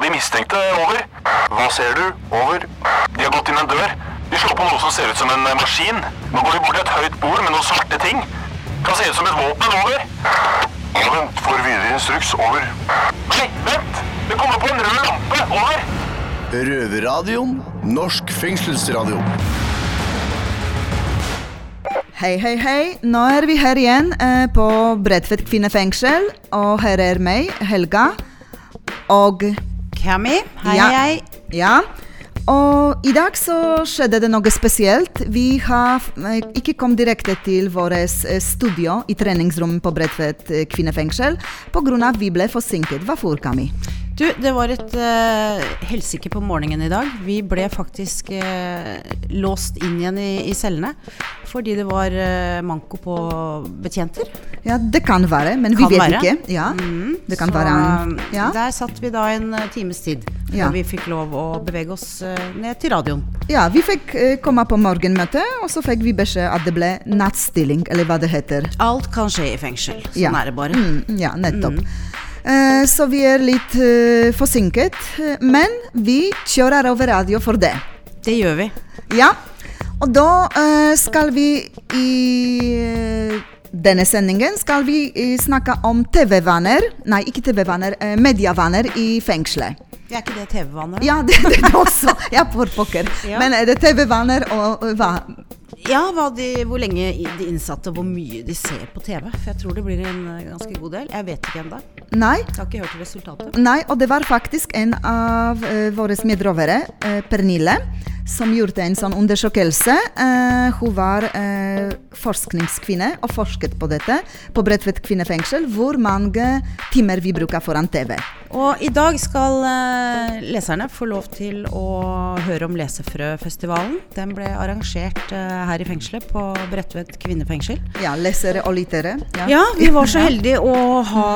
på de mistenkte. Over. Hva ser du? Over. De har gått inn en dør. De slår på noe som ser ut som en eh, maskin. Nå går de bort til et høyt bord med noen svarte ting. Kan se ut som et våpen. Over. Ja, vent. Får videre instruks. Over. Nei, vent! Det kommer på en rød lampe. Over. Røverradioen. Norsk fengselsradio. Hei, hei, hei. Nå er vi her igjen eh, på Bredtvet kvinnefengsel. Og her er meg, Helga. Og Cammy, hei, Ja. hei. Ja. Og i dag så skjedde det noe spesielt. Vi har ikke kommet direkte til vårt eh, studio i treningsrommet på Bredtvet eh, kvinnefengsel pga. vi ble forsinket. Hvorfor, Kami? Du, det var et uh, helsike på morgenen i dag. Vi ble faktisk uh, låst inn igjen i, i cellene fordi det var uh, manko på betjenter. Ja, det kan være, men vi Kan vet være. ikke. Ja, Mm, det kan så, være ja. Der satt vi da en times tid Ja. vi fikk lov å bevege oss ned til radioen. Ja, vi fikk komme på morgenmøte, og så fikk vi beskjed at det ble nattstilling, eller hva det heter. Alt kan skje i fengsel. Sånn Ja. er det bare. Mm, ja, nettopp. Eh, så vi er litt eh, forsinket, eh, men vi kjører over radio for det. Det gjør vi. Ja, og da eh, skal vi i eh, denne sendingen skal vi eh, snakke om TV-vaner, nei ikke TV-vaner, eh, medievaner i fengselet. Er ikke det TV-vaner? Ja, det, det er også. Ja, for pokker. Ja. Men er det TV-vaner og hva? Ja, de, hvor lenge de innsatte og hvor mye de ser på TV. For jeg tror det blir en eh, ganske god del. Jeg vet ikke ennå. Nei, Jeg har ikke hørt resultatet. Nei, og det var faktisk en av uh, våre medrovere, uh, Pernille, som gjorde en sånn undersøkelse. Uh, hun var uh, forskningskvinne og forsket på dette på Bredtvet kvinnefengsel, hvor mange timer vi bruker foran TV. Og i dag skal uh, leserne få lov til å høre om Lesefrøfestivalen. Den ble arrangert her i fengselet, på Bredtvet kvinnefengsel. Ja, lesere og lyttere. Ja, vi var så heldige å ha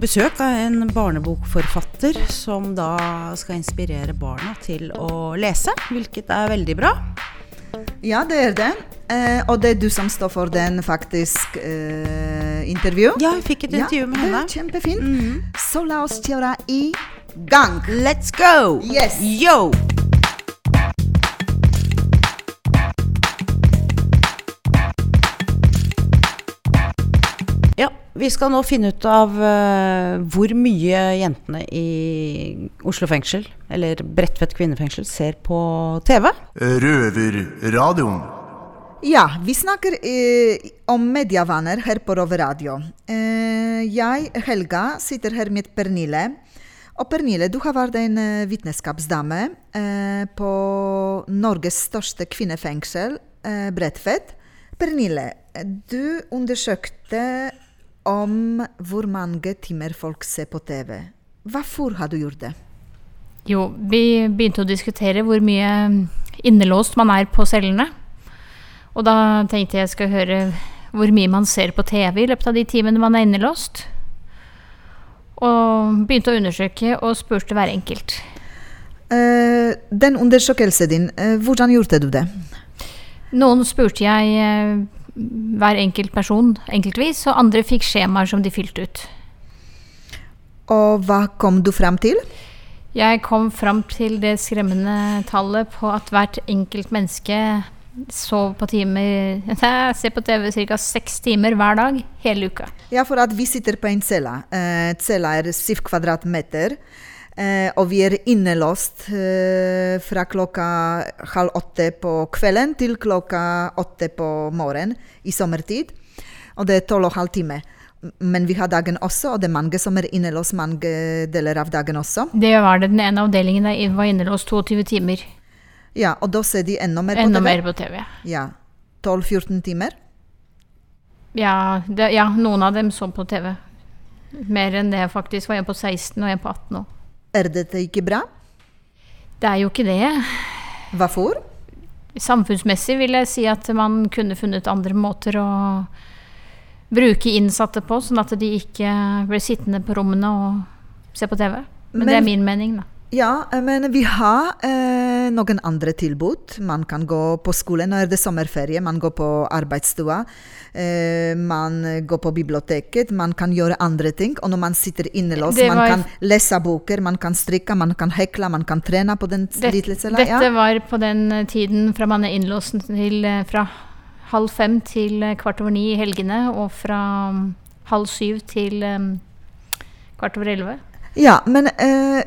besøk av en barnebokforfatter som da skal inspirere barna til å lese, hvilket er veldig bra. Ja, det er det. Eh, og det er du som står for den faktisk eh, intervju. Ja, jeg fikk et intervju med henne. henne. Mm kjempefint. Så la oss kjøre i gang. Let's go! Yes. Yo! Vi skal nå finne ut av uh, hvor mye jentene i Oslo fengsel, eller Bredtvet kvinnefengsel, ser på TV. Røverradioen. Ja, vi snakker uh, om medievaner her på Rover Radio. Eh, jeg, Helga, sitter her med Pernille. Og Pernille, du har vært en vitneskapsdame vitenskapsdame på Norges største kvinnefengsel, Bredtvet. Pernille, du undersøkte om hvor mange timer folk ser på TV. Hvorfor har du gjort det? Jo, vi begynte å diskutere hvor mye innelåst man er på cellene. Og da tenkte jeg skal høre hvor mye man ser på TV i løpet av de timene man er innelåst. Og begynte å undersøke og spurte hver enkelt. Uh, den undersøkelsen din, uh, hvordan gjorde du det? Noen spurte jeg eh, hver enkelt person enkeltvis, og andre fikk skjemaer som de fylte ut. Og hva kom du frem til? Jeg kom fram til det skremmende tallet på at hvert enkelt menneske sov på timer jeg ser på TV ca. seks timer hver dag hele uka. Ja, for at vi sitter på en celle. Eh, cella er syv kvadratmeter. Eh, og vi er innelåst eh, fra klokka halv åtte på kvelden til klokka åtte på morgenen i sommertid. Og det er tolv og halv time. Men vi har dagen også, og det er mange som er innelåst mange deler av dagen også. Det var det. Den ene avdelingen der var innelåst 22 timer. Ja, og da ser de enda mer på Enda TV. mer på TV. Ja. 12-14 timer. Ja, det, ja, noen av dem så på TV. Mer enn det faktisk. Var en på 16 og en på 18 òg. Er dette ikke bra? Det er jo ikke det. Hvorfor? Samfunnsmessig vil jeg si at man kunne funnet andre måter å bruke innsatte på, sånn at de ikke ble sittende på rommene og se på TV. Men, det er min mening, da. Ja, eh, men vi har eh, noen andre tilbud. Man kan gå på skole. Er det sommerferie. Man går på arbeidsstua. Eh, man går på biblioteket. Man kan gjøre andre ting. Og når man sitter innelåst, man kan lese boker, man kan strikke, man kan hekle, man kan trene på den cella. dette Ja. var på den eh, tiden fra man er innlåst til eh, fra halv fem til kvart over ni i helgene, og fra mm, halv syv til um, kvart over elleve. ja, men eh,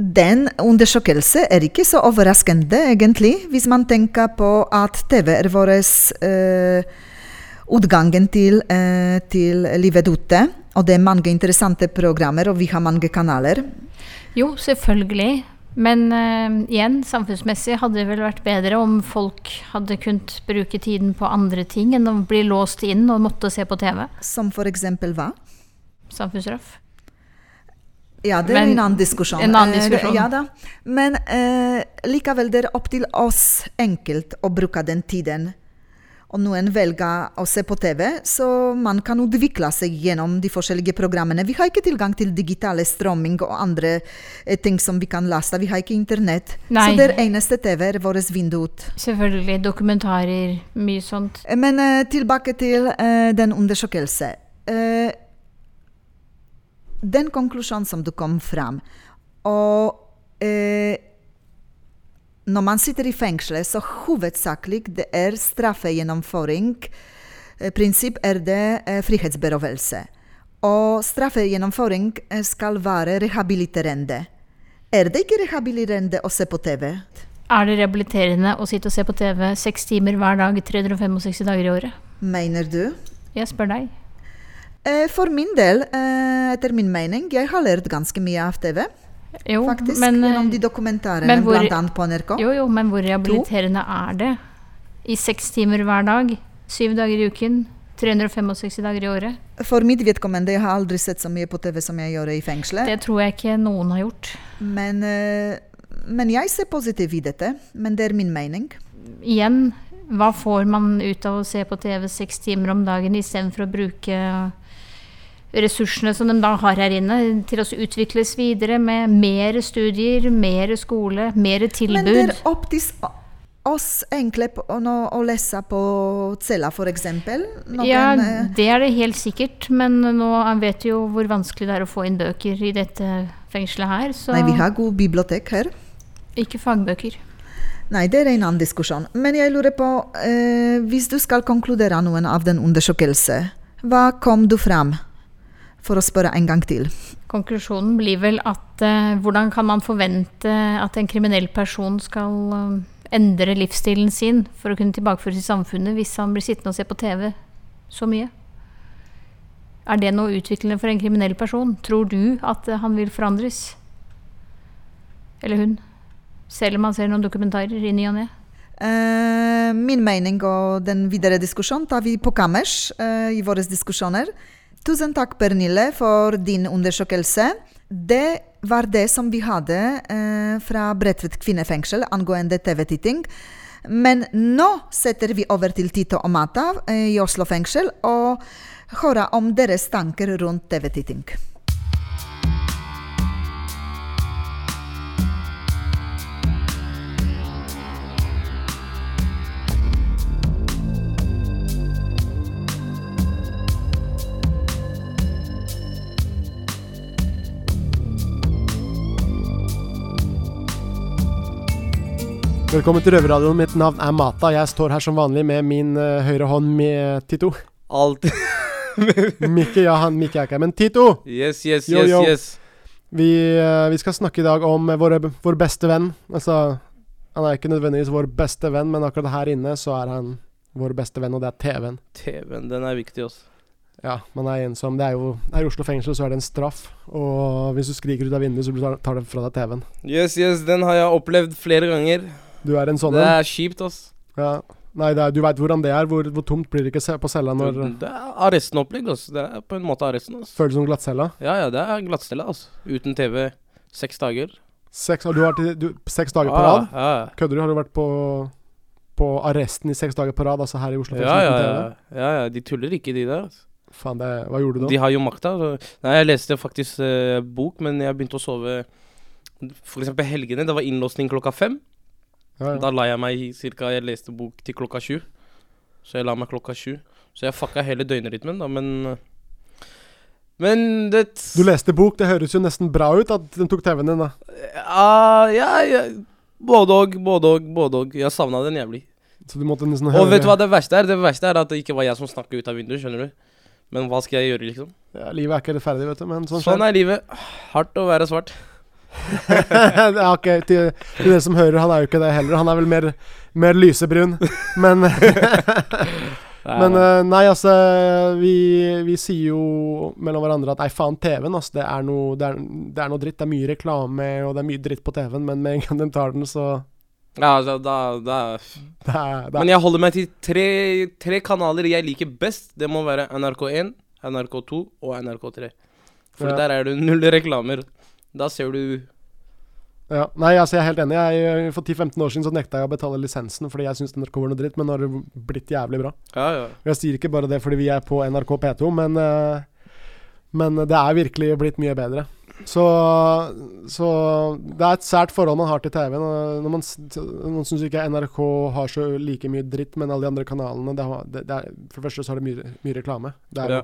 den undersøkelsen er ikke så overraskende, egentlig, hvis man tenker på at TV er vår eh, utgangen til, eh, til livet ute. Og det er mange interessante programmer, og vi har mange kanaler. Jo, selvfølgelig. Men eh, igjen, samfunnsmessig hadde det vel vært bedre om folk hadde kunnet bruke tiden på andre ting enn å bli låst inn og måtte se på TV. Som for eksempel hva? Samfunnsstraff. Ja, det er Men- en annen diskusjon. en annen Eh, diskusjon. Ja da. Men eh, likevel, det er opp til oss enkelt å bruke den tiden. Og noen velger å se på TV, så man kan utvikle seg gjennom de forskjellige programmene. Vi har ikke tilgang til digitale strømming og andre eh, ting som vi kan laste. Vi har ikke internett. Nei. Så det eneste TV er vårt vindu ut. Selvfølgelig. Dokumentarer, mye sånt. Eh, Men eh, tilbake til eh, den undersøkelsen. Eh, den konklusjonen som du kom fram, og eh, når man sitter i fengselet, så hovedsakelig det er straffegjennomføring. Eh, prinsipp er det eh, frihetsberøvelse. Og straffegjennomføring eh, skal være rehabiliterende. Er det ikke rehabiliterende å se på TV? Er det rehabiliterende å sitte og se på TV seks timer hver dag 365 dager i året? Mener du? Jeg spør deg. Eh, For min del, eh, etter min mening, jeg har lært ganske mye av TV. Jo, Faktisk, men, eh, gjennom de dokumentarene, bl.a. på NRK. jo, jo, men hvor rehabiliterende er det? I seks timer hver dag, syv dager i uken, 365 dager i året? For mitt vedkommende, jeg har aldri sett så mye på TV som jeg gjør i fengselet. Det tror jeg ikke noen har gjort. Men, men jeg ser positivt i dette. Men det er min mening. Igjen, hva får man ut av å se på TV seks timer om dagen istedenfor å bruke ressursene som de da har her inne, til å utvikles videre med mer studier, mer skole, mer tilbud. Men det er opp til oss enkle på, å, å lese på cella, f.eks. Ja, eh, det er det helt sikkert, men nå vet vi jo hvor vanskelig det er å få inn bøker i dette fengselet her, så Nei, vi har god bibliotek her. ikke fagbøker. Nei, det er en annen diskusjon. Men jeg lurer på, eh, hvis du skal konkludere noen av den undersøkelsen, hva kom du fram? For å spørre en gang til. Konklusjonen blir vel at eh, hvordan kan man forvente at en kriminell person skal eh, endre livsstilen sin for å kunne tilbakeføres i samfunnet hvis han blir sittende og se på TV så mye? Er det noe utviklende for en kriminell person? Tror du at eh, han vil forandres? Eller hun? Selv om man ser noen dokumentarer i ny og ne? Eh, min mening og den videre diskusjonen tar vi på kammers i våre diskusjoner. Tusen takk, Pernille, for din undersøkelse. Det var det som vi hadde eh, fra Bredtvet kvinnefengsel angående TV-titting. Men nå setter vi over til Tito og Mata eh, i Oslo fengsel og hører om deres tanker rundt TV-titting. Velkommen til Røverradioen. Mitt navn er Mata. Jeg står her som vanlig med min uh, høyre hånd med Tito. Alt Mikke, ja, han Mikke er ikke her, men Tito! Yes, yes, Yo, yes, yo. yes. Vi, uh, vi skal snakke i dag om eh, våre, vår beste venn. Altså, han er ikke nødvendigvis vår beste venn, men akkurat her inne så er han vår beste venn, og det er TV-en. TV-en, den er viktig, også. Ja, man er ensom. Det er jo Her i Oslo fengsel så er det en straff, og hvis du skriker ut av vinduet, så tar det fra deg TV-en. Yes, yes, den har jeg opplevd flere ganger. Du er en sånn det er kjipt, ass. Ja. Nei, er, du veit hvordan det er. Hvor, hvor tomt blir det ikke på cella når Det er arrestenopplegg, altså. Det er på en måte arresten, altså. Føles som glattcella? Ja, ja, det er glattcella, altså. Uten TV seks dager. Seks, og du har vært i- du, seks dager på Ja, rad? Ja, Kødder du? Har du vært på, på arresten i seks dager på rad, altså her i Oslo? ja, ja, ja, ja, ja. De tuller ikke, de der. altså. Faen, det, hva gjorde du da? De har jo makta. så- Nei, jeg leste faktisk eh, bok, men jeg begynte å sove eksempel helgene. Det var innlåsning klokka fem. Ja, ja. Da la jeg meg cirka Jeg leste bok til klokka sju. Så jeg la meg klokka sju. Så jeg fucka hele døgnrytmen, da, men Men det Du leste bok, det høres jo nesten bra ut at den tok TV-en din, da. Ja, ja, ja. Både og, både og, både og. Jeg savna den jævlig. Så du måtte nesten Og vet du hva det verste er? Det verste er at det ikke var jeg som snakka ut av vinduet, skjønner du. Men hva skal jeg gjøre, liksom? Ja, livet er ikke rettferdig, vet du, men sånn Sånn er livet. Hardt å være svart. ja, ok, til, til dere som hører, han er jo ikke det heller. Han er vel mer, mer lysebrun. Men Men eh, nei, altså vi, vi sier jo mellom hverandre at nei, faen, TV-en, altså. Det er, noe, det, er, det er noe dritt. Det er mye reklame, og det er mye dritt på TV-en, men med en gang de tar den, så Ja, altså, da, da Da, er, Men jeg holder meg til tre, tre kanaler jeg liker best. Det må være NRK1, NRK2 og NRK3. For Ja. der er det null reklamer. Da ser du ja. Nei, altså jeg er helt enig. Jeg, for 10-15 år siden så nekta jeg å betale lisensen fordi jeg syntes NRK var noe dritt, men nå har det blitt jævlig bra. Ja, ja. Jeg sier ikke bare det fordi vi er på NRK P2, men, eh, men det er virkelig blitt mye bedre. Så, så det er et sært forhold man har til TV. Når man, man, syns ikke NRK har så like mye dritt, men alle de andre kanalene det har, det, det er, For det første så har det mye, mye reklame. Er, Ja.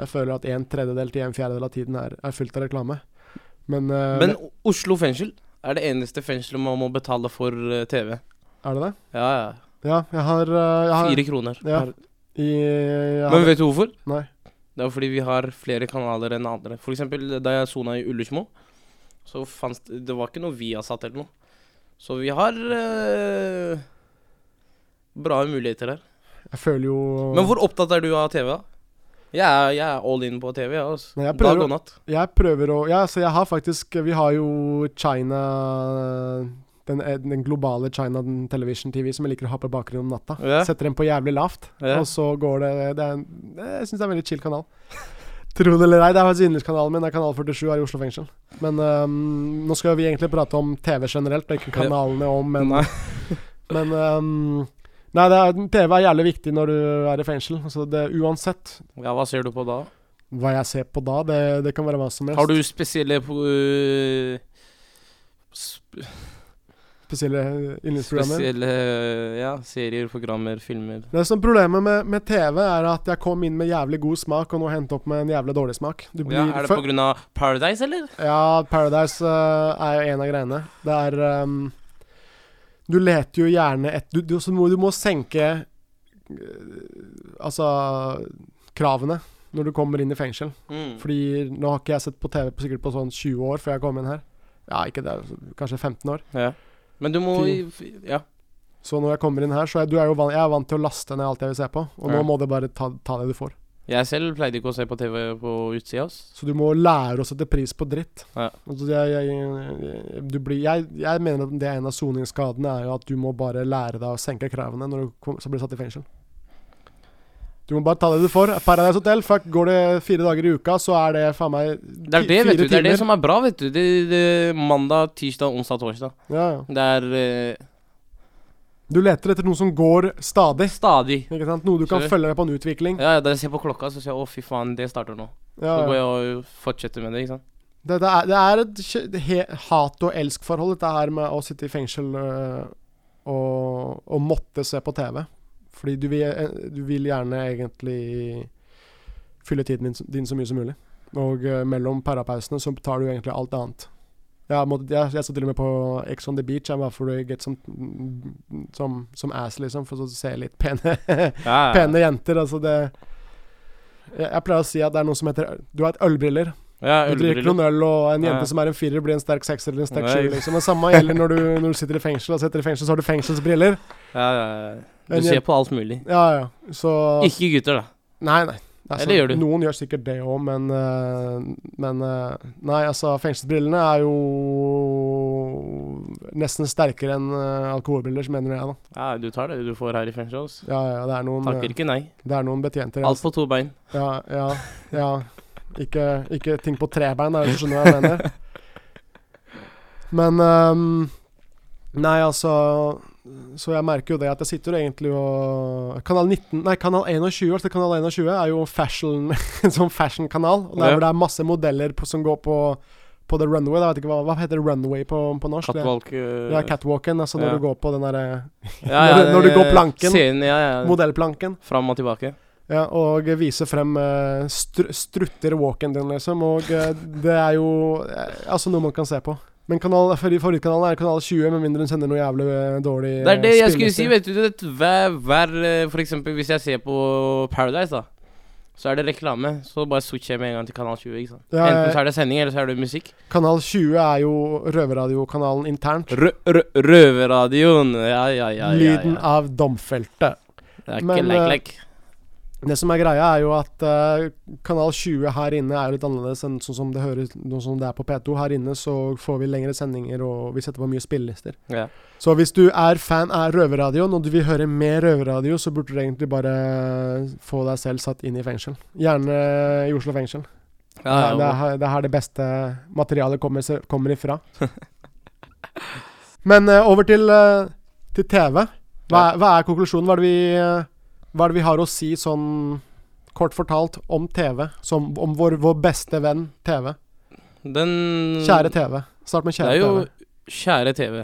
Jeg føler at en tredjedel til en fjerdedel av tiden er, er fullt av reklame. Men, uh, Men Oslo fengsel er det eneste fengselet man må betale for uh, TV. er det det? Ja, ja. Ja, jeg har, uh, jeg har Fire kroner. ja. per- i, har, Men vet du hvorfor? Nei. Det er fordi vi har flere kanaler enn andre. For eksempel da jeg sona i Ullersmo, så fanns det Det var ikke noe Viasat eller noe. Så vi har eh, bra muligheter her. Jeg føler jo Men hvor opptatt er du av TV, da? Jeg er, jeg er all in på TV, Ja, altså. Jeg prøver Dag og natt. Jeg prøver å Ja, så jeg har faktisk Vi har jo China den, eh, den globale China Television TV som jeg liker å ha på bakgrunnen om natta. Ja. Setter den på jævlig lavt, Ja. og så går det, det en- Jeg syns det er en veldig chill kanal. Tro det eller ei, det er faktisk yndlingskanalen min. Det er kanal 47 her i Oslo fengsel. Men um, nå skal vi egentlig prate om TV generelt, og ikke kanalene om, men Men øhm, Nei, er, TV er jævlig viktig når du er i fengsel. Altså det, uansett Ja, hva ser du på da? hva jeg ser på da, det, det kan være hva som helst. Har du spesielle uh, sp spesielle yndlingsprogrammer? Spesielle ja, serier, programmer, filmer? Det som Problemet med, med TV er at jeg kom inn med jævlig god smak, og nå endte opp med en jævlig dårlig smak. Du Ja, er det pga. Paradise, eller? Ja, Paradise uh, er jo en av greiene. Det er ehm, Du leter jo gjerne et Du, du, må, du må senke eh, Altså kravene når du kommer inn i fengsel. Mm. Fordi nå har ikke jeg sett på TV på, sikkert på sånn 20 år før jeg kom inn her. Ja, ikke det, kanskje 15 år. Ja. Men du må Fy. Ja. Så når jeg kommer inn her, så er du er jo van, jeg er vant til å laste ned alt jeg vil se på. Og Ja. nå må du bare ta, ta det du får. Jeg selv pleide ikke å se på TV på utsida. Så du må lære å sette pris på dritt. Ja. Altså, jeg, jeg, du blir, jeg, jeg mener at det er en av soningsskadene, er jo at du må bare lære deg å senke kravene når du kom, så blir satt i fengsel. Du må bare ta det du får. Paradise Hotel, fuck, går det fire dager i uka, så er det faen meg Det er det, vet du. Det er det som er bra, vet du. Det, det, mandag, tirsdag, onsdag, torsdag. ja, ja. Det er eh, Du leter etter noe som går stadig. stadig. Ikke sant? Noe du kan Sorry. følge med på en utvikling. Ja, ja, Da jeg ser på klokka, så sier jeg å, fy faen, det starter nå. Ja, Så går jeg og fortsetter med det, ikke sant. Det, det, er, det er et hat- og elsk-forhold, dette her med å sitte i fengsel øh, og, og måtte se på TV. Fordi du vil, eh, du vil gjerne egentlig fylle tiden din, din så mye som mulig. Og øh, mellom parapausene så tar du egentlig alt annet. Jeg, måtte, jeg, jeg så til og med på Ex on the Beach jeg bare for å get some, som, som ass, liksom, for å se litt pene, Ja, pene jenter. Altså det jeg, jeg pleier å si at det er noe som heter Du har et ølbriller. ja Du drikker noen øl, og en jente Ja. som er en firer, blir en sterk sekser eller en sterk sjuer. Liksom. Det samme gjelder når du, når du sitter i fengsel. Og sitter i fengsel, så har du fengselsbriller. Ja, ja, ja. Du En ser på alt mulig. Ja, ja. Så Ikke gutter, da. Nei, nei. Altså, Eller gjør du? Noen gjør sikkert det òg, men øh, Men øh, Nei, altså, fengselsbrillene er jo nesten sterkere enn Alkoholbriller alkoholbriller, mener jeg, da. Ja, du tar det du får her i fengsel. ass. Ja, ja, det er noen, Takker ikke nei. det er noen betjenter. Alt på to bein. Ja, ja, ja. Ikke, ikke ting på tre bein, da, hvis du skjønner hva jeg mener. Men um, Nei, altså Så jeg merker jo det at jeg sitter egentlig og Kanal 19 Nei, kanal 21, altså kanal 21 er jo fashion En sånn fashion-kanal. Og der Ja. hvor det er masse modeller på, som går på på the runway. Da. Jeg vet ikke hva, hva heter runway på, på norsk? Catwalk det, Ja, catwalken. Altså når ja. du går på den derre ja, når du- når du går eh, planken. Scenen, modellplanken. Fram og tilbake. Ja, og vise frem uh, str strutter walken din, liksom. Og uh, det er jo uh, altså noe man kan se på. Men kanal, favorittkanalen er kanal 20, med mindre hun sender noe jævlig eh, dårlig Det er det jeg skulle si, vet du. hver, hver eh, For eksempel hvis jeg ser på Paradise, da. Så er det reklame. Så bare switcher jeg med en gang til kanal 20. ikke sant? Ja, Enten så er det sending, eller så er det musikk. Kanal 20 er jo røverradiokanalen internt. Rø rø Røverradioen. Ja, ja, ja. ja, Lyden ja. av domfeltet. Det er Men, ikke like, eh, like. Det som er greia, er jo at uh, kanal 20 her inne er jo litt annerledes enn sånn som det høres noe som det er på P2. Her inne så får vi lengre sendinger, og vi setter på mye spillelister. Ja. Så hvis du er fan av røverradioen, og du vil høre mer røverradio, så burde du egentlig bare få deg selv satt inn i fengsel. Gjerne i Oslo fengsel. Ja, ja, det, er, det er her det beste materialet kommer, kommer ifra. Men uh, over til, uh, til TV. Hva, hva er konklusjonen? Hva er, det vi, hva er det vi har å si sånn kort fortalt om TV? Som, om vår, vår beste venn TV. Den Kjære TV. Start med Det er jo TV. kjære TV.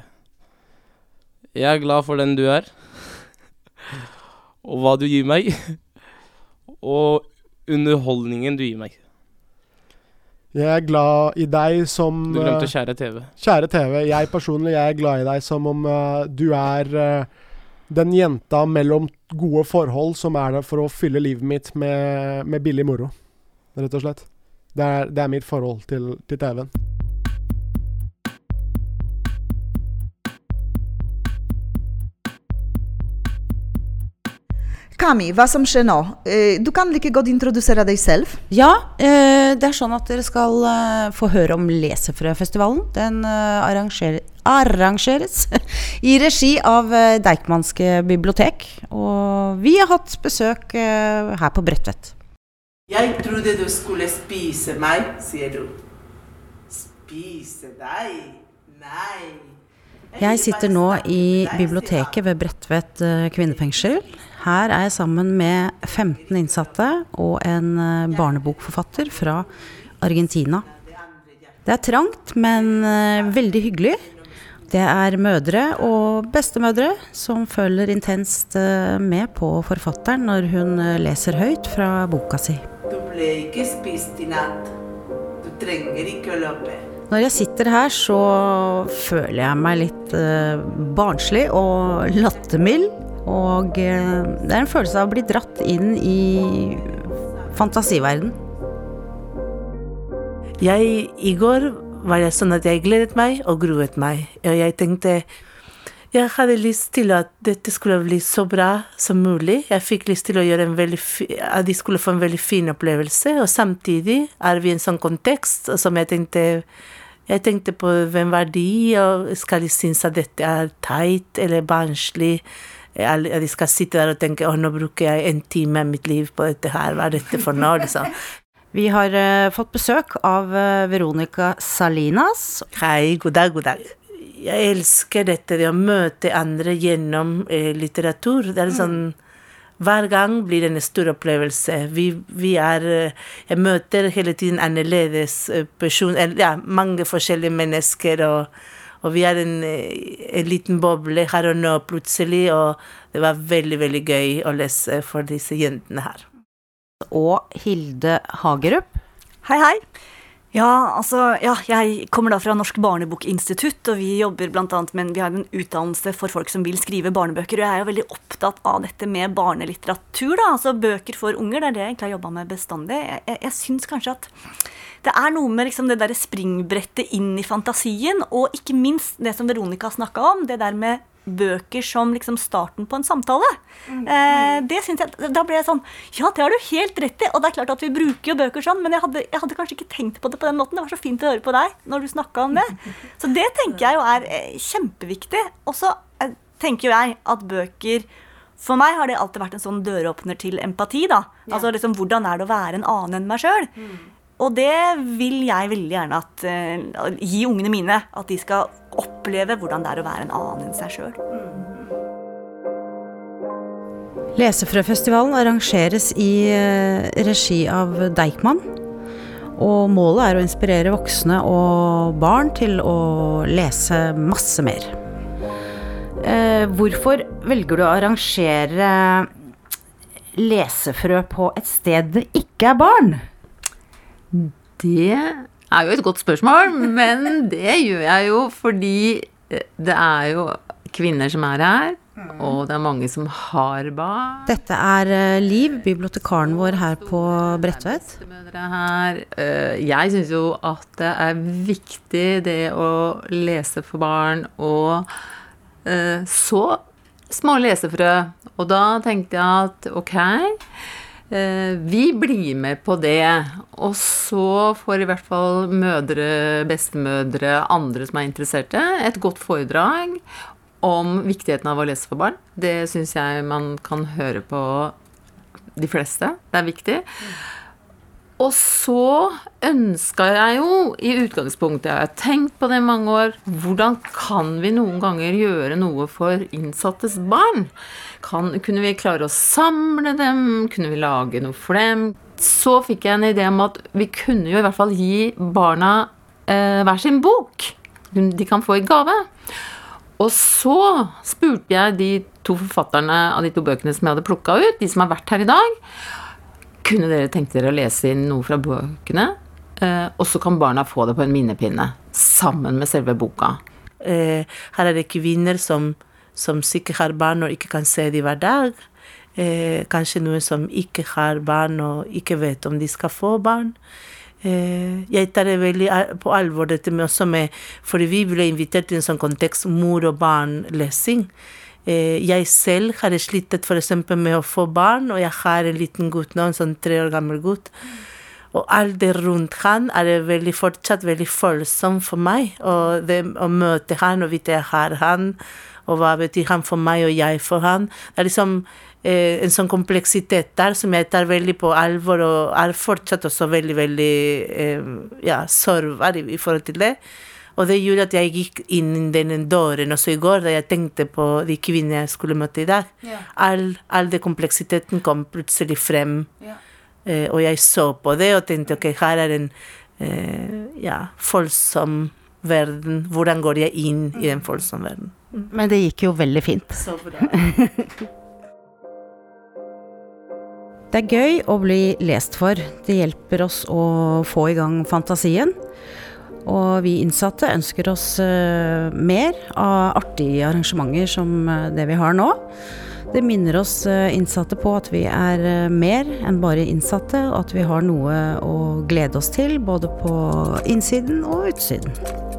Jeg er glad for den du er, og hva du gir meg, og underholdningen du gir meg. Jeg er glad i deg som Du glemte eh, kjære TV. Kjære TV, jeg personlig jeg er glad i deg som om uh, du er eh, den jenta mellom gode forhold som er der for å fylle livet mitt med, med billig moro. Rett og slett. Det er, det er mitt forhold til, til TV-en. Kami, hva som skjer nå? Eh, Du kan like godt introdusere deg selv. Ja, eh, det er sånn at dere skal eh, få høre om Lesefrøfestivalen. Den arrangeres i regi av Deichmanske bibliotek. Og vi har hatt besøk her på Bredtvet. Jeg trodde du skulle spise meg, sier du. Spise deg? Nei. Jeg sitter nå i biblioteket ved Bredtvet kvinnefengsel. Her er jeg sammen med 15 innsatte og en eh, barnebokforfatter fra Argentina. Det er trangt, men eh, veldig hyggelig. Det er mødre og bestemødre som følger intenst eh, med på forfatteren når hun leser høyt fra boka si. Du ble ikke spist i natt. Du trenger ikke å løpe. Når jeg sitter her, så føler jeg meg litt barnslig og lattermild. Og eh, det er en følelse av å bli dratt inn i fantasiverden. Jeg, I går var det sånn at jeg gledet meg og gruet meg. Og jeg tenkte jeg hadde lyst til at dette skulle bli så bra som mulig. Jeg fikk lyst til at de skulle få en veldig fin opplevelse. Og samtidig er vi i en sånn kontekst som jeg tenkte jeg tenkte på hvem var de, og skal de synes at dette er teit eller barnslig? De skal sitte der og tenke å, nå bruker jeg en time av mitt liv på dette her, hva er dette for noe? liksom. Vi har uh, fått besøk av uh, Veronica Salinas. Hei, god dag, god dag. Jeg elsker dette, det å møte andre gjennom uh, litteratur. Det er sånn Hver gang blir det en stor opplevelse. Vi, vi er Jeg møter hele tiden annerledes person, ja, mange forskjellige mennesker, og, og vi er en, eh, en liten boble her og nå plutselig, og det var veldig, veldig gøy å lese for disse jentene her. Og Hilde Hagerup. Hei, hei. Ja, altså, ja, jeg kommer da fra Norsk barnebokinstitutt, og vi jobber blant annet med, vi har en utdannelse for folk som vil skrive barnebøker, og jeg er jo veldig opptatt av dette med barnelitteratur, da, altså bøker for unger, det er det jeg egentlig har jobba med bestandig. Jeg, jeg, jeg syns kanskje at det er noe med liksom det derre springbrettet inn i fantasien, og ikke minst det som Veronica snakka om, det der med bøker som liksom starten på en samtale. Eh, det synes jeg, Da ble jeg sånn Ja, det har du helt rett i. Og det er klart at vi bruker jo bøker sånn, men jeg hadde, jeg hadde kanskje ikke tenkt på det på den måten. Det var så fint å høre på deg når du snakka om det. Så det tenker jeg jo er eh, kjempeviktig. Og så eh, tenker jo jeg at bøker for meg har det alltid vært en sånn døråpner til empati. da. Altså liksom, Hvordan er det å være en annen enn meg sjøl? Og det vil jeg veldig gjerne at, uh, gi ungene mine. At de skal oppleve hvordan det er å være en annen enn seg sjøl. Lesefrøfestivalen arrangeres i eh, regi av Deichman. Og målet er å inspirere voksne og barn til å lese masse mer. Eh, hvorfor velger du å arrangere lesefrø på et sted det ikke er barn? Det er jo et godt spørsmål, men det gjør jeg jo fordi det er jo kvinner som er her, og det er mange som har barn. Dette er eh, Liv, bibliotekaren vår her på Bredtvet. Eh, Jeg syns jo at det er viktig det å lese for barn, og eh, så små lesefrø. Og da tenkte jeg at ok, eh, vi blir med på det. Og så får i hvert fall mødre, bestemødre, andre som er interesserte, et godt foredrag om viktigheten av å lese for barn. Det syns jeg man kan høre på de fleste. Det er viktig. Og så ønska jeg jo i utgangspunktet, jeg har tenkt på det i mange år, hvordan kan vi noen ganger gjøre noe for innsattes barn? Kan, kunne vi klare å samle dem? Kunne vi lage noe for dem? Så fikk jeg en idé om at vi kunne jo i hvert fall gi barna eh, hver sin bok. De kan få i gave. Og så spurte jeg de to forfatterne av de to bøkene som jeg hadde plukka ut, de som har vært her i dag. Kunne dere tenkt dere å lese inn noe fra bøkene? Eh, og så kan barna få det på en minnepinne sammen med selve boka. Eh, her er det kvinner som, som sikkert har barn og ikke kan se dem hver dag. Eh, kanskje noen som ikke har barn og ikke vet om de skal få barn. Eh, jeg tar det veldig på alvor dette med også med For vi ble invitert til en sånn kontekst mor og barn-lesing. Eh, jeg selv har slitt f.eks. med å få barn, og jeg har en liten gutt nå, en sånn tre år gammel gutt. Og alt det rundt han er veldig, fortsatt veldig følsomt for meg. Og det, å møte han og vite jeg har han, og hva betyr han for meg og jeg for han. Det er liksom eh, en sånn kompleksitet der som jeg tar veldig på alvor, og er fortsatt også veldig, veldig eh, ja, sårbar i, i forhold til det. Og det gjorde at jeg gikk inn i den døren også i går, da jeg tenkte på de kvinnene jeg skulle møte i dag. Ja. All, all den kompleksiteten kom plutselig frem. Ja. Eh, og jeg så på det og tenkte ok, her er en eh, ja, følsom verden. Hvordan går jeg inn i den følsomme verden? Men det gikk jo veldig fint. Så bra. Det er gøy å bli lest for. Det hjelper oss å få i gang fantasien. Og vi innsatte ønsker oss eh, mer av artige arrangementer som eh, det vi har nå. Det minner oss eh, innsatte på at vi er mer enn bare innsatte, og at vi har noe å glede oss til både på innsiden og utsiden.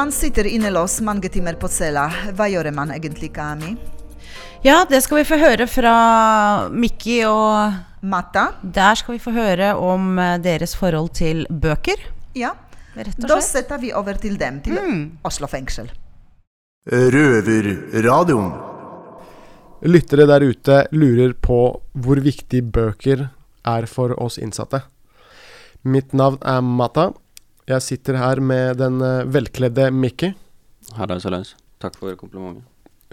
Man sitter innelåst mange timer på cella, hva gjør man egentlig, Kami? Ja, det skal vi få høre fra Mikki og Matta. Der skal vi få høre om eh, deres forhold til bøker. Ja. Rett og Da setter vi over til dem, til Mm. Oslo fengsel. Røverradioen. Lyttere der ute lurer på hvor viktig bøker er for oss innsatte. Mitt navn er Mata. Jeg sitter her med den eh, velkledde Mikki. Hallais, hallais. Takk for komplimentet.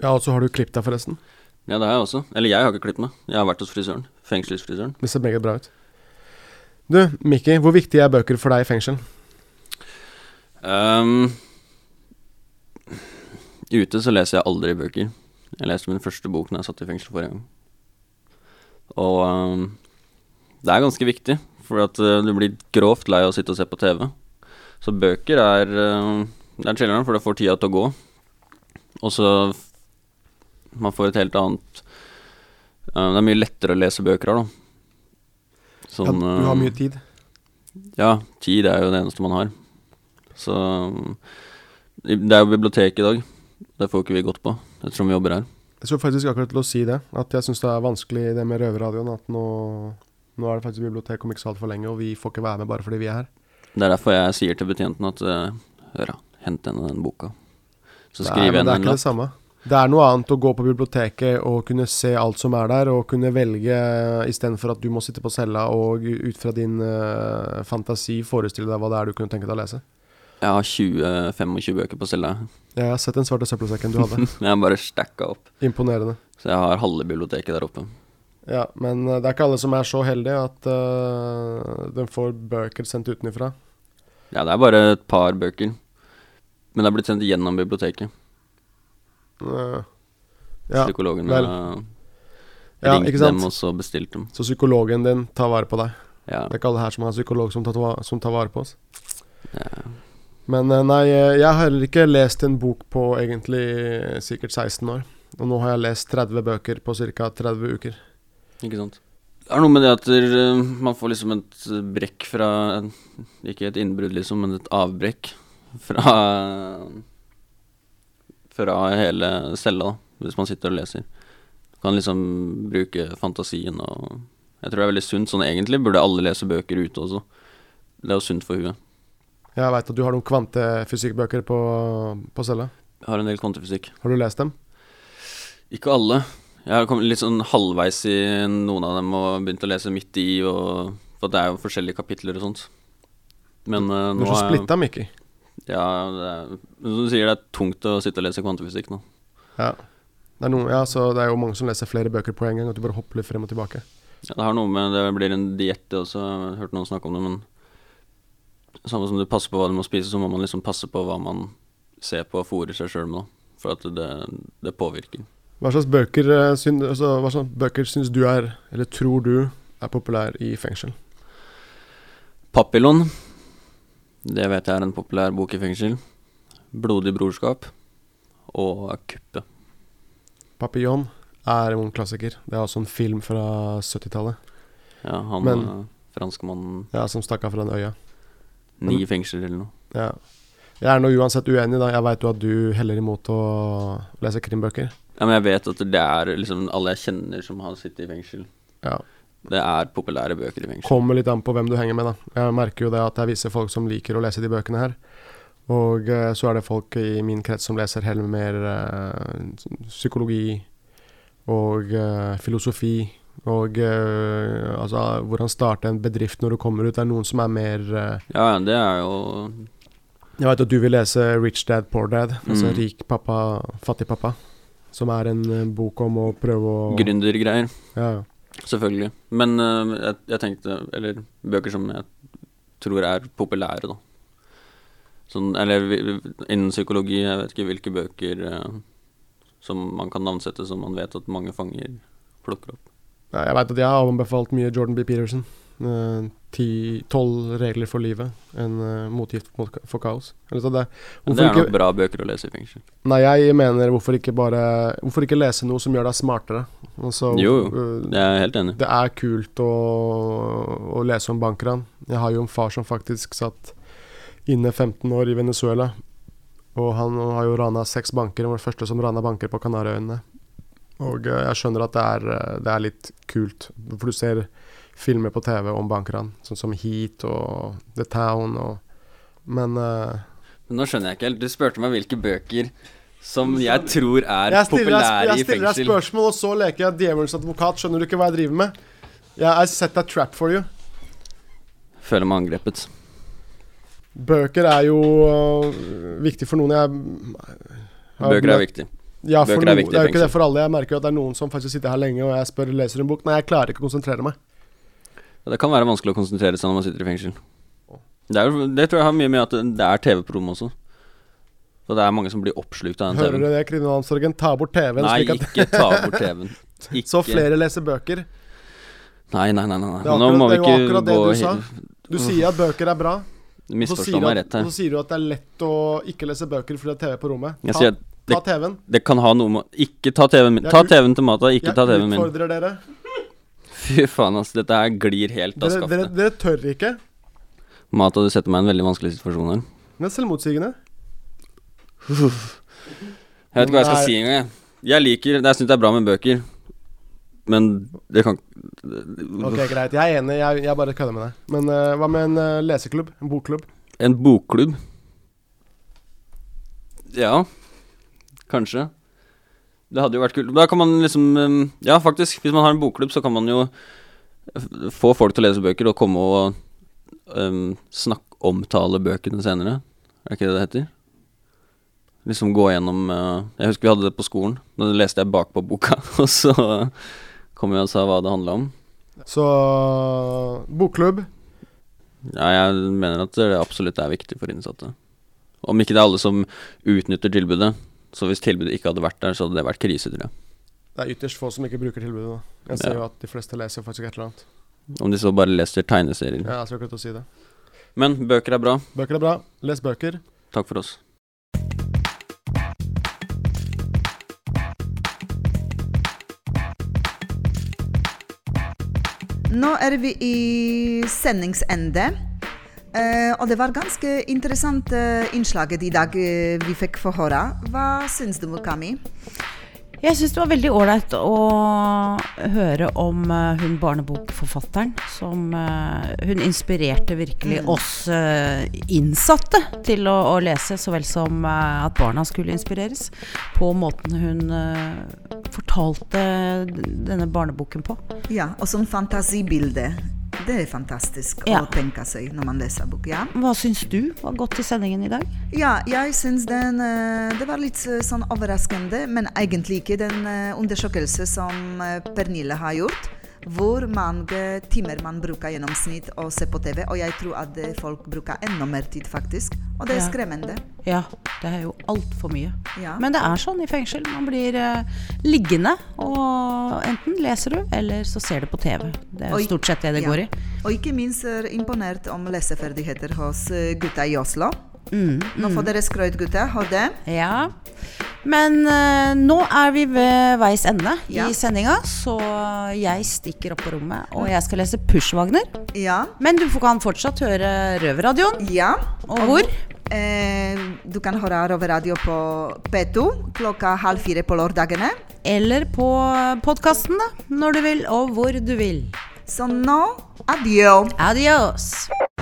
Ja, og så har du klippet deg, forresten. Ja, det har jeg også. Eller jeg har ikke klippet meg. Jeg har vært hos frisøren. Fengselsfrisøren. Det ser meget bra ut. Du, Mikki, hvor viktig er bøker for deg i fengsel? Um, ute så leser jeg aldri bøker. Jeg leste min første bok når jeg satt i fengsel forrige gang. Og um, det er ganske viktig, for at eh, du blir grovt lei av å sitte og se på TV. Så bøker er uh, Det er chiller'n, for det får tida til å gå. Og så Man får et helt annet eh, Det er mye lettere å lese bøker her, da. Sånn, ja, du har eh, mye tid. ja, tid er jo det eneste man har. Så Det er jo bibliotek i dag. Det får ikke vi gått på ettersom vi jobber her. Jeg skulle faktisk akkurat til å si det. At jeg syns det er vanskelig det med røverradioen. At nå, nå er det faktisk bibliotek om ikke så altfor lenge, og vi får ikke være med bare fordi vi er her. Det er derfor jeg sier til betjenten at eh, Hør. Hent henne den boka. Så skriver jeg det er henne en ikke det samme. Det er noe annet å gå på biblioteket og kunne se alt som er der, og kunne velge istedenfor at du må sitte på cella og ut fra din uh, fantasi forestille deg hva det er du kunne tenke deg å lese. Jeg har 20-25 bøker på cella. Jeg har sett den svarte søppelsekken du hadde. jeg har bare stacka opp. Imponerende. Så jeg har halve biblioteket der oppe. Ja, men eh, det er ikke alle som er så heldige at uh, de får bøker sendt utenfra. Ja, det er bare et par bøker. Men det er blitt sendt gjennom biblioteket. Uh, ja, Psykologen vel. Ja, ringt ikke sant? dem og så dem. Så psykologen din tar vare på deg. Ja. Det er ikke alle her som har psykolog som tar, som tar vare på oss. Ja. Men eh, nei, eh, jeg har heller ikke lest en bok på egentlig sikkert 16 år. Og nå har jeg lest 30 bøker på ca. 30 uker. Ikke sant. Det er noe med det at eh, man får liksom et brekk fra Ikke et innbrudd, liksom, men et avbrekk fra Fra hele cella, hvis man sitter og leser. Kan liksom bruke fantasien og Jeg tror det er veldig sunt. Sånn egentlig burde alle lese bøker ute også. Det er jo sunt for huet. Jeg veit at du har noen kvantefysikkbøker på, på cella. Jeg har en del kvantefysikk. Har du lest dem? Ikke alle. Jeg har kommet litt sånn halvveis i noen av dem og begynt å lese midt i, og, for det er jo forskjellige kapitler og sånt. Men eh, Du nå er så splitta, Mikki. Ja, det er, som du sier, det er tungt å sitte og lese kvantefysikk nå. Ja. Det er, noen, ja, så det er jo mange som leser flere bøker på en gang, at du bare hopper litt frem og tilbake. Ja, det har noe med Det blir en diett, det også. Jeg har hørt noen snakke om det, men samme som du passer på hva du må spise, så må man liksom passe på hva man ser på og fôrer seg sjøl med. For at det, det påvirker. Hva slags bøker, eh, syn, altså, hva slags bøker syns du er, eller tror du, er populær i fengsel? Papillon. Det vet jeg er en populær bok i fengsel. Blodig brorskap. Og Kuppe. Papillon er en klassiker. Det er også en film fra 70-tallet. Ja, han Men- eh, franskmannen Ja, som stakk av fra den øya. Ni fengsler eller noe. Ja. Jeg er nå uansett uenig, da. Jeg veit jo at du heller imot å lese krimbøker. Ja, men jeg vet at det er liksom alle jeg kjenner som har sittet i fengsel. Ja. Det er populære bøker i fengsel. Kommer litt an på hvem du henger med, da. Jeg merker jo det at det er visse folk som liker å lese de bøkene her. Og eh, så er det folk i min krets som leser heller mer eh, psykologi og eh, filosofi. Og eh, altså hvordan starte en bedrift når du kommer ut. Det er noen som er mer eh, Ja, det er jo Jeg vet at du vil lese Rich Dad Poor Dad. Altså Mm. Rik pappa, fattig pappa. Som er en eh, bok om å prøve å gründergreier. Ja, ja. Selvfølgelig. Men uh, jeg, jeg tenkte Eller bøker som jeg tror er populære, da. Sånn, eller innen psykologi, jeg vet ikke hvilke bøker uh, som man kan navnsette som man vet at mange fanger plukker opp. Nei, Jeg veit at jeg har anbefalt mye Jordan B. Peterson. Eh, Tolv regler for livet. En eh, motgift mot, for kaos. Eller så det, det er nok bra bøker å lese i fengsel. Nei, jeg mener hvorfor ikke bare Hvorfor ikke lese noe som gjør deg smartere? Altså, Jo, eh, jeg er helt enig. Det er kult å, å lese om bankran. Jeg har jo en far som faktisk satt inne 15 år i Venezuela. Og han har jo rana seks banker. Han var den første som rana banker på Kanariøyene. Og jeg skjønner at det er, det er litt kult, for du ser filmer på TV om bankran, sånn som Heat og The Town og Men uh, Men nå skjønner jeg ikke helt. Du spurte meg hvilke bøker som jeg tror er jeg stiller, deg, populære jeg i stiller deg spørsmål, og så leker jeg djevelens advokat. Skjønner du ikke hva jeg driver med? Jeg har sett a trap for you. Føler meg angrepet. Bøker er jo uh, viktig for noen. Jeg Bøker er viktig. Ja, Bøker er viktig Det er jo ikke det for alle. Jeg merker jo at det er noen som faktisk sitter her lenge, og jeg spør leser en bok. Nei, jeg klarer ikke å konsentrere meg. Ja, Det kan være vanskelig å konsentrere seg når man sitter i fengsel. Det, er, jo- det tror jeg har mye med at det er TV-prom også. Så det er mange som blir oppslukt av den Hører TV-en. du det, kriminalomsorgen? Ta bort TV-en. Nei, slik at- ikke ta bort TV-en. Ikke. Så flere leser bøker. Nei, nei, nei. nei. nei. Det er Nå akkurat, må det er jo ikke akkurat det gå du sa. Du sier at bøker er bra. og så Misforstå sier du meg at- rett her. Og så sier du at det er lett å ikke lese bøker fordi det er TV på rommet. Jeg Ta, at ta TV-en. det kan ha noe med Ikke ta TV-en min. Jeg Ta ut- TV-en til Mata, ikke Jeg ta TV-en min. utfordrer dere. Fy faen, altså. Dette her glir helt av skaftet. dere. dere tør ikke. Mata, du setter meg i en veldig vanskelig situasjon her. Den er selvmotsigende. Jeg vet ikke hva jeg skal si engang. jeg. Jeg liker Jeg syns det er bra med bøker, men det kan Ok, greit. Jeg er enig. Jeg, jeg bare kødder med deg. Men uh, hva med en uh, leseklubb? En bokklubb? En bokklubb? Ja, kanskje. Det hadde jo vært kult. Da kan man liksom um, Ja, faktisk, hvis man har en bokklubb, så kan man jo få folk til å lese bøker og komme og um, snakke omtale bøkene senere. Er det ikke det det heter? Liksom gå gjennom uh, Jeg husker vi hadde det på skolen. Da leste jeg bakpå boka, og så kom jeg og sa hva det handla om. Så bokklubb. Ja, jeg mener at det absolutt er viktig for innsatte. Om ikke det er alle som utnytter tilbudet. Så hvis tilbudet ikke hadde vært der, så hadde det vært krise, tror jeg. Det er ytterst få som ikke bruker tilbudet. da. Jeg ser Ja. jo at de fleste leser faktisk et eller annet. Om de så bare leser tegneserier. Ja, jeg skal ikke til å si det. Men bøker er bra. Bøker er bra. Les bøker. Takk for oss. Nå er vi i sendingsende. Eh, og det var ganske interessant eh, innslaget i dag eh, vi fikk få høre. Hva syns du, Mukami? Jeg syns det var veldig ålreit å høre om uh, hun barnebokforfatteren som uh, Hun inspirerte virkelig Mm. oss uh, innsatte til å, å lese, så vel som at barna skulle inspireres. På måten hun fortalte denne barneboken på. Ja, og som fantasibilde. Det er fantastisk Ja. å tenke seg når man leser bok. Ja. Hva syns du var godt i sendingen i dag? Ja, jeg syns den eh, Det var litt eh, sånn overraskende, men egentlig ikke den eh, undersøkelse som Pernille har gjort. Hvor mange timer man bruker gjennomsnitt å se på TV. Og jeg tror at folk bruker enda mer tid, faktisk. Og det er Ja. skremmende. Ja, det er jo altfor mye. Ja. Men det er sånn i fengsel. Man blir eh, liggende, og enten leser du, eller så ser du på TV. Det er Og stort sett det det ja. går i. Og ikke minst er imponert om leseferdigheter hos eh, gutta i Oslo. Mm, Nå får dere skrøyt, gutta. Hør det. Ja. Men uh, nå er vi ved veis ende Ja. i sendinga, så jeg stikker opp på rommet, og jeg skal lese Pushwagner. Ja. Men du kan fortsatt høre Røverradioen. Ja. Og hvor? Eh, du kan høre Røverradio på P2 klokka halv fire på lørdagene. Eller på podkasten, da. Når du vil, og hvor du vil. Så nå adjø. Adios.